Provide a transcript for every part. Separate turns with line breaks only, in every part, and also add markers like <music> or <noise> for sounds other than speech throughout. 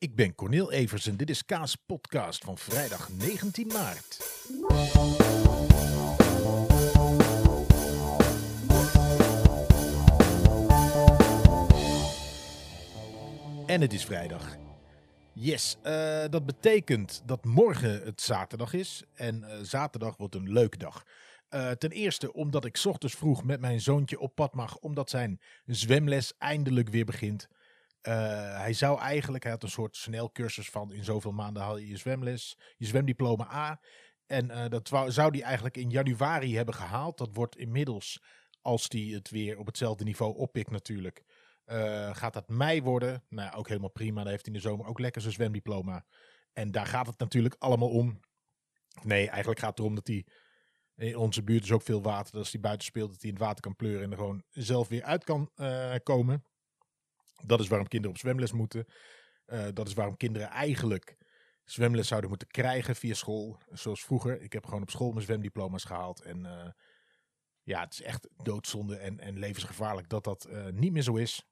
Ik ben Cornel Evers en dit is Kaas Podcast van vrijdag 19 maart. En het is vrijdag. Yes, uh, dat betekent dat morgen het zaterdag is. En uh, zaterdag wordt een leuke dag. Uh, ten eerste omdat ik ochtends vroeg met mijn zoontje op pad mag, omdat zijn zwemles eindelijk weer begint. Uh, hij zou eigenlijk, hij had een soort snelcursus van in zoveel maanden haal je je zwemles, je zwemdiploma A. En uh, dat zou hij eigenlijk in januari hebben gehaald. Dat wordt inmiddels, als hij het weer op hetzelfde niveau oppikt natuurlijk, uh, gaat dat mei worden. Nou, ook helemaal prima. Dan heeft hij in de zomer ook lekker zijn zwemdiploma. En daar gaat het natuurlijk allemaal om. Nee, eigenlijk gaat het erom dat hij in onze buurt is ook veel water. Dat als hij buiten speelt, dat hij in het water kan pleuren en er gewoon zelf weer uit kan komen. Dat is waarom kinderen op zwemles moeten. Uh, dat is waarom kinderen eigenlijk zwemles zouden moeten krijgen via school. Zoals vroeger. Ik heb gewoon op school mijn zwemdiploma's gehaald. En uh, ja, het is echt doodzonde en, en levensgevaarlijk dat dat uh, niet meer zo is.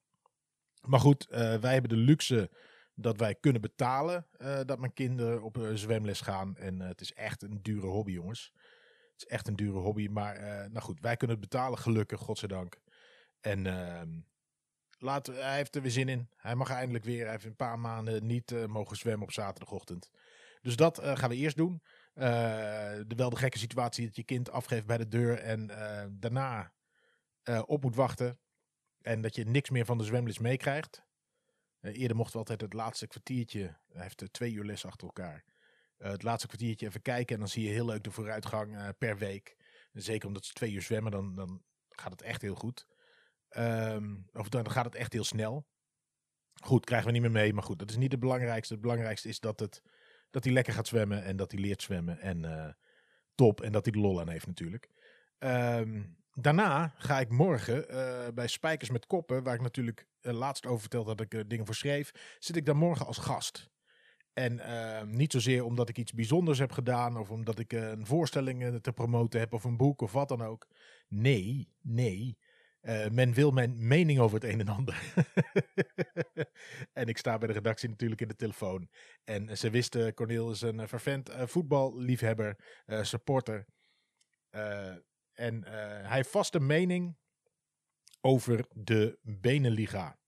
Maar goed, wij hebben de luxe dat wij kunnen betalen dat mijn kinderen op zwemles gaan. En het is echt een dure hobby, jongens. Het is echt een dure hobby. Maar nou goed, wij kunnen het betalen, gelukkig, godzijdank. En ehm, Hij heeft er weer zin in. Hij mag eindelijk weer. Hij heeft een paar maanden niet uh, mogen zwemmen op zaterdagochtend. Dus dat uh, gaan we eerst doen. Uh, de, wel de gekke situatie dat je kind afgeeft bij de deur en daarna op moet wachten. En dat je niks meer van de zwemles meekrijgt. eerder mochten we altijd het laatste kwartiertje. Hij heeft twee uur les achter elkaar. het laatste kwartiertje even kijken en dan zie je heel leuk de vooruitgang per week. Zeker omdat ze twee uur zwemmen, dan, dan gaat het echt heel goed. Um, of dan gaat het echt heel snel. Goed, krijgen we niet meer mee. Maar goed, dat is niet het belangrijkste. Het belangrijkste is dat, het, dat hij lekker gaat zwemmen. En dat hij leert zwemmen. En uh, top. En dat hij de lol aan heeft natuurlijk. Um, daarna ga ik morgen uh, bij Spijkers met Koppen. Waar ik natuurlijk uh, laatst over verteld dat ik dingen voor schreef. Zit ik daar morgen als gast. En uh, niet zozeer omdat ik iets bijzonders heb gedaan. Of omdat ik een voorstelling te promoten heb. Of een boek of wat dan ook. Nee, nee. Uh, men wil mijn mening over het een en ander. <laughs> en ik sta bij de redactie natuurlijk in de telefoon. En ze wisten, Cornel is een vervent uh, voetballiefhebber, supporter. en hij heeft vast een mening over de Beneliga.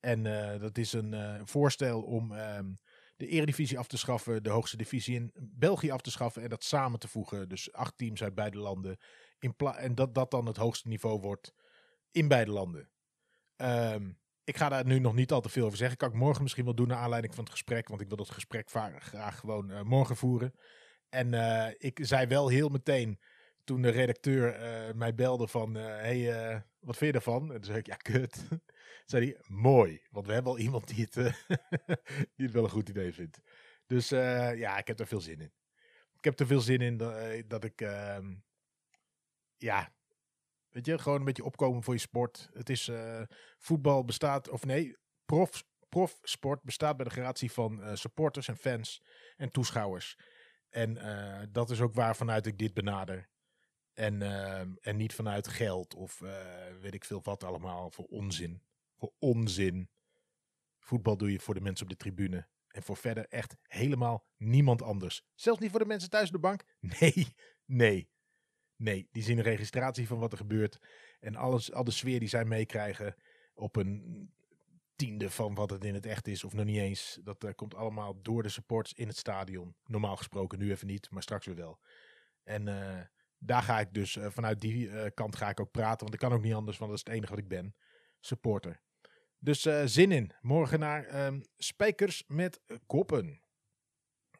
En dat is een voorstel om um, de eredivisie af te schaffen, de hoogste divisie in België af te schaffen en dat samen te voegen. Dus acht teams uit beide landen. In en dat dat dan het hoogste niveau wordt in beide landen. Um, ik ga daar nu nog niet al te veel over zeggen. Kan ik morgen misschien wel doen naar aanleiding van het gesprek. Want ik wil dat gesprek graag gewoon uh, morgen voeren. En uh, ik zei wel heel meteen toen de redacteur uh, mij belde van... hey, wat vind je ervan? En toen zei ik, ja, kut. <laughs> zei hij, mooi. Want we hebben al iemand die het, <laughs> die het wel een goed idee vindt. Dus ja, ik heb er veel zin in. Ik heb er veel zin in dat, dat ik... Ja, weet je, gewoon een beetje opkomen voor je sport. Het is uh, voetbal bestaat, of nee, prof, profsport bestaat bij de gratie van uh, supporters en fans en toeschouwers. En uh, dat is ook waar vanuit ik dit benader. En, en niet vanuit geld of weet ik veel wat allemaal voor onzin. Voor onzin. Voetbal doe je voor de mensen op de tribune. En voor verder echt helemaal niemand anders. Zelfs niet voor de mensen thuis op de bank. <laughs> Nee, nee. Nee, die zien een registratie van wat er gebeurt. En alles, al de sfeer die zij meekrijgen op een tiende van wat het in het echt is, of nog niet eens. Dat uh, komt allemaal door de supports in het stadion. Normaal gesproken, nu even niet, maar straks weer wel. En uh, daar ga ik dus, uh, vanuit die kant ga ik ook praten. Want ik kan ook niet anders, want dat is het enige wat ik ben. Supporter. Dus zin in. Morgen naar um, met Koppen.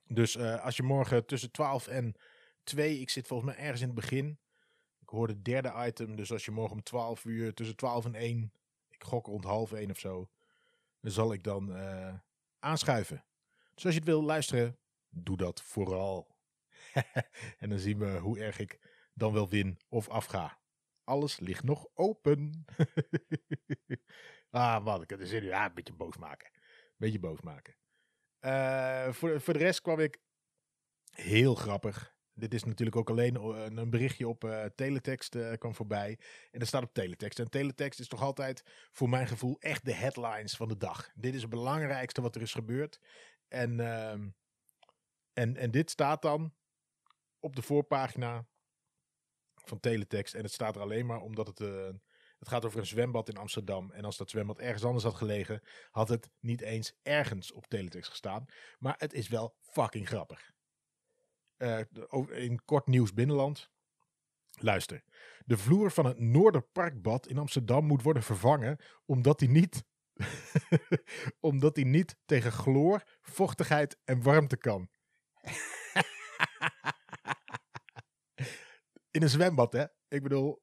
Dus als je morgen tussen 12 en 2. Ik zit volgens mij ergens in het begin. Ik hoor het derde item. Dus als je morgen om 12 uur, tussen 12 en 1, ik gok rond half 1 of zo, dan zal ik dan uh, aanschuiven. Dus als je het wil luisteren, doe dat vooral. <laughs> en dan zien we hoe erg ik dan wel win of afga. Alles ligt nog open. <laughs> ah, wat, ik er zin in. Ja, een beetje boos maken. Beetje boos maken. Uh, voor, voor de rest kwam ik heel grappig Dit is natuurlijk ook alleen eh, een berichtje op uh, teletext uh, kwam voorbij. En dat staat op teletext. En teletext is toch altijd, voor mijn gevoel, echt de headlines van de dag. Dit is het belangrijkste wat er is gebeurd. En, ehm, en, en dit staat dan op de voorpagina van teletext. En het staat er alleen maar omdat het het gaat over een zwembad in Amsterdam. En als dat zwembad ergens anders had gelegen, had het niet eens ergens op teletext gestaan. Maar het is wel fucking grappig. Uh, in kort nieuws binnenland. Luister. De vloer van het Noorderparkbad in Amsterdam moet worden vervangen omdat hij niet, <laughs> omdat hij niet tegen chloor, vochtigheid en warmte kan. <laughs> in een zwembad, hè? Ik bedoel,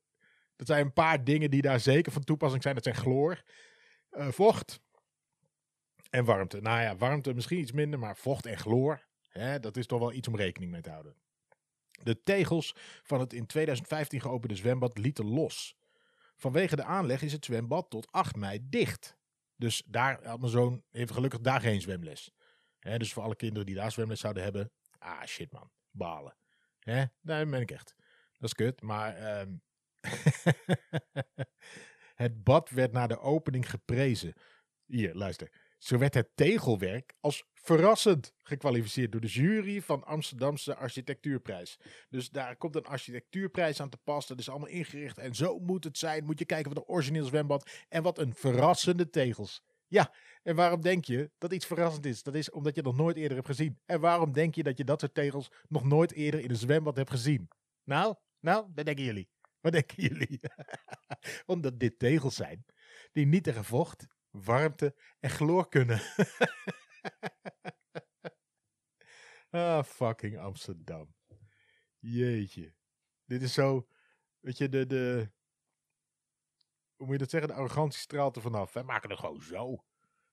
dat zijn een paar dingen die daar zeker van toepassing zijn. Dat zijn chloor, uh, vocht en warmte. Nou ja, warmte misschien iets minder, maar vocht en chloor, dat is toch wel iets om rekening mee te houden. De tegels van het in 2015 geopende zwembad lieten los. Vanwege de aanleg is het zwembad tot 8 mei dicht. Dus daar had mijn zoon heeft gelukkig daar geen zwemles. Dus voor alle kinderen die daar zwemles zouden hebben, ah shit man, balen. Daar ben ik echt. Dat is kut, maar um, <laughs> het bad werd na de opening geprezen. Hier, luister. Zo werd het tegelwerk als verrassend gekwalificeerd door de jury van Amsterdamse Architectuurprijs. Dus daar komt een architectuurprijs aan te pas. Dat is allemaal ingericht en zo moet het zijn. Moet je kijken wat een origineel zwembad en wat een verrassende tegels. Ja, en waarom denk je dat iets verrassend is? Dat is omdat je nog nooit eerder hebt gezien. En waarom denk je dat je dat soort tegels nog nooit eerder in een zwembad hebt gezien? Nou, nou, dat denken jullie. Wat denken jullie? <laughs> Omdat dit tegels zijn die niet tegen vocht, warmte en chloor kunnen. <laughs> ah, fucking Amsterdam. Jeetje. Dit is zo, weet je, de, de, hoe moet je dat zeggen? De arrogantie straalt er vanaf. Wij maken het gewoon zo.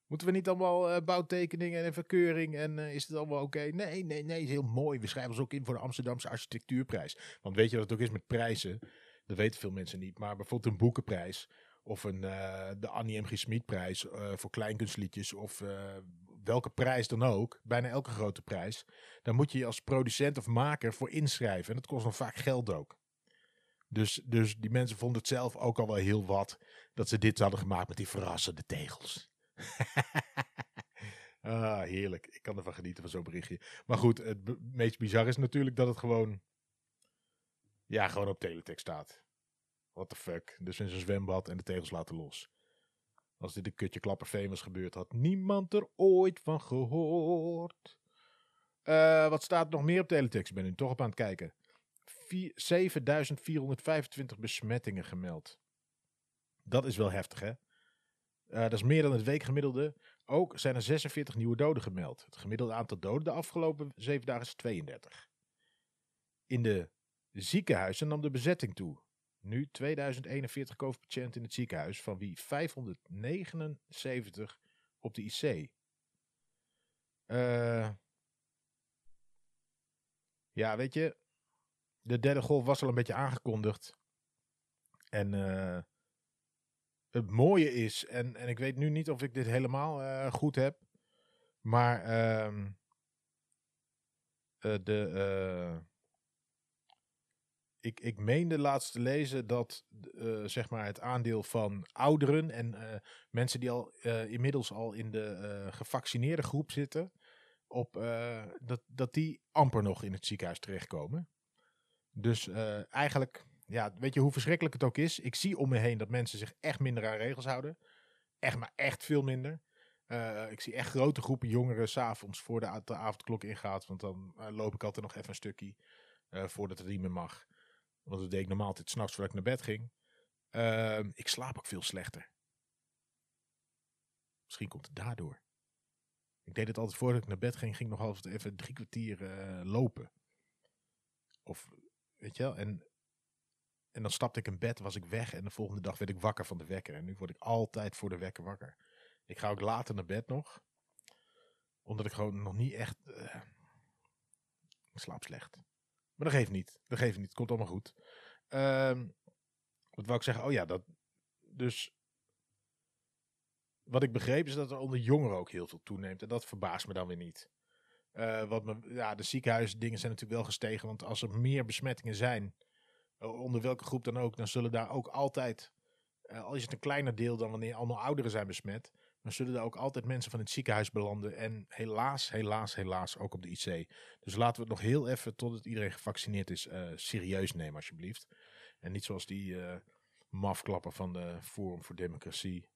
Moeten we niet allemaal uh, bouwtekeningen en verkeuring en uh, is het allemaal oké? Nee, nee, nee, is heel mooi. We schrijven ons ook in voor de Amsterdamse architectuurprijs. Want weet je wat het ook is met prijzen? Dat weten veel mensen niet. Maar bijvoorbeeld een boekenprijs. Of een, uh, de Annie M. G. Smitprijs uh, voor kleinkunstliedjes. Of uh, welke prijs dan ook. Bijna elke grote prijs. Daar moet je je als producent of maker voor inschrijven. En dat kost nog vaak geld ook. Dus, dus die mensen vonden het zelf ook al wel heel wat. Dat ze dit hadden gemaakt met die verrassende tegels. <laughs> ah, heerlijk. Ik kan ervan genieten van zo'n berichtje. Maar goed, het meest bizar is natuurlijk dat het gewoon ja, gewoon op teletext staat. What the fuck. Dus in zijn zwembad en de tegels laten los. Als dit een kutje klapper famous gebeurd had niemand er ooit van gehoord. Uh, wat staat nog meer op teletext? Ik ben nu toch op aan het kijken. 7425 besmettingen gemeld. Dat is wel heftig, hè? Uh, dat is meer dan het weekgemiddelde. Ook zijn er 46 nieuwe doden gemeld. Het gemiddelde aantal doden de afgelopen 7 dagen is 32. In de ziekenhuizen nam de bezetting toe. Nu 2041 COVID-patiënten in het ziekenhuis, van wie 579 op de IC. Uh, ja, weet je, de derde golf was al een beetje aangekondigd. En uh, het mooie is, en, en ik weet nu niet of ik dit helemaal uh, goed heb, maar uh, de ik, ik meende laatst te lezen dat uh, zeg maar het aandeel van ouderen en uh, mensen die al uh, inmiddels al in de gevaccineerde groep zitten, op, dat, dat die amper nog in het ziekenhuis terechtkomen. Dus eigenlijk, ja, weet je hoe verschrikkelijk het ook is? Ik zie om me heen dat mensen zich echt minder aan regels houden. Echt, maar echt veel minder. ik zie echt grote groepen jongeren s'avonds voor de, de avondklok ingaat. Want dan loop ik altijd nog even een stukje voordat het niet meer mag. Want dat deed ik normaal altijd s'nachts voordat ik naar bed ging. Uh, ik slaap ook veel slechter. Misschien komt het daardoor. Ik deed het altijd voordat ik naar bed ging, ging nog altijd even drie kwartier uh, lopen. Of, weet je wel, en, en dan stapte ik in bed, was ik weg en de volgende dag werd ik wakker van de wekker. En nu word ik altijd voor de wekker wakker. Ik ga ook later naar bed nog. Omdat ik gewoon nog niet echt... Uh, ik slaap slecht. Maar dat geeft niet. Dat geeft niet. Het komt allemaal goed. Um, wat wou ik zeggen? Oh ja, dat. Dus. Wat ik begreep is dat er onder jongeren ook heel veel toeneemt. En dat verbaast me dan weer niet. Uh, wat me, ja, de ziekenhuisdingen zijn natuurlijk wel gestegen. Want als er meer besmettingen zijn, onder welke groep dan ook, dan zullen daar ook altijd, al is het een kleiner deel dan wanneer allemaal ouderen zijn besmet, dan zullen er ook altijd mensen van het ziekenhuis belanden. En helaas, helaas, helaas ook op de IC. Dus laten we het nog heel even, totdat iedereen gevaccineerd is, serieus nemen alsjeblieft. En niet zoals die mafklappen van de Forum voor Democratie.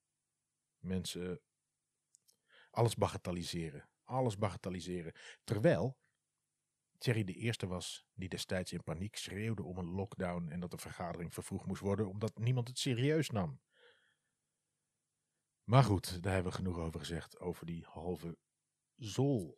Mensen alles bagatelliseren. Alles bagatelliseren. Terwijl Thierry de eerste was die destijds in paniek schreeuwde om een lockdown en dat de vergadering vervroegd moest worden omdat niemand het serieus nam. Maar goed, daar hebben we genoeg over gezegd, over die halve zol.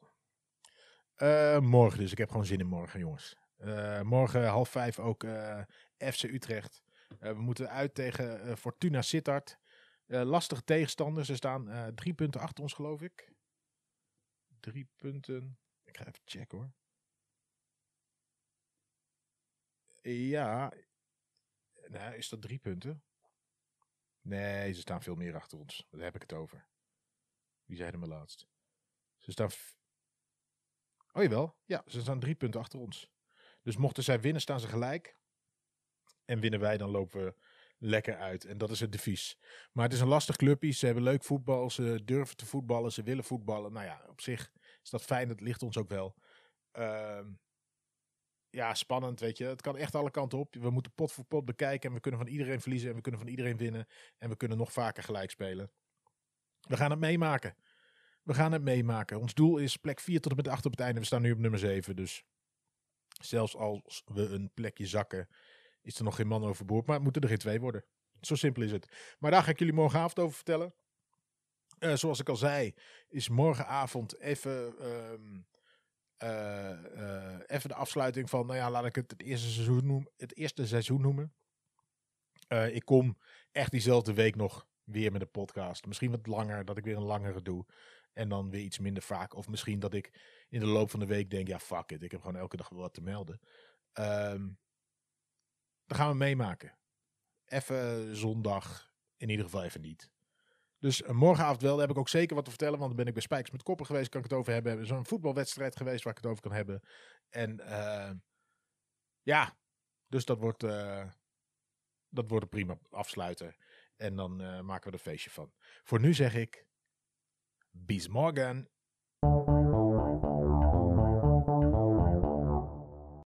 Uh, morgen dus, ik heb gewoon zin in morgen jongens. Uh, morgen half vijf ook eh, FC Utrecht. we moeten uit tegen Fortuna Sittard. lastige tegenstanders. Ze staan drie punten achter ons geloof ik. Drie punten. Ik ga even checken hoor. Ja. Nou, is dat drie punten? Nee, ze staan veel meer achter ons. Daar heb ik het over. Wie zeiden me laatst? Ze staan. Oh jawel, ja, ze staan drie punten achter ons. Dus mochten zij winnen, staan ze gelijk. En winnen wij, dan lopen we lekker uit. En dat is het devies. Maar het is een lastig clubje. Ze hebben leuk voetbal. Ze durven te voetballen. Ze willen voetballen. Nou ja, op zich is dat fijn. Dat ligt ons ook wel. Uh, ja, spannend, weet je. Het kan echt alle kanten op. We moeten pot voor pot bekijken. En we kunnen van iedereen verliezen. En we kunnen van iedereen winnen. En we kunnen nog vaker gelijk spelen. We gaan het meemaken. We gaan het meemaken. Ons doel is plek 4 tot en met 8 op het einde. We staan nu op nummer 7. Dus zelfs als we een plekje zakken, is er nog geen man overboord. Maar het moeten er geen twee worden. Zo simpel is het. Maar daar ga ik jullie morgenavond over vertellen. Uh, zoals ik al zei, is morgenavond even uh, even de afsluiting van, nou ja, laat ik het het eerste seizoen noemen. Het eerste seizoen noemen. Uh, ik kom echt diezelfde week nog weer met een podcast. Misschien wat langer, dat ik weer een langere doe. En dan weer iets minder vaak. Of misschien dat ik in de loop van de week denk, ja fuck it, ik heb gewoon elke dag wel wat te melden. Um, dan gaan we meemaken. Even zondag, in ieder geval even niet. Dus morgenavond wel, daar heb ik ook zeker wat te vertellen. Want dan ben ik bij Spijkers met Koppen geweest, kan ik het over hebben. Er is een voetbalwedstrijd geweest waar ik het over kan hebben. En uh, ja, dus dat wordt, uh, dat wordt een prima afsluiter. En dan maken we er een feestje van. Voor nu zeg ik, bis morgen.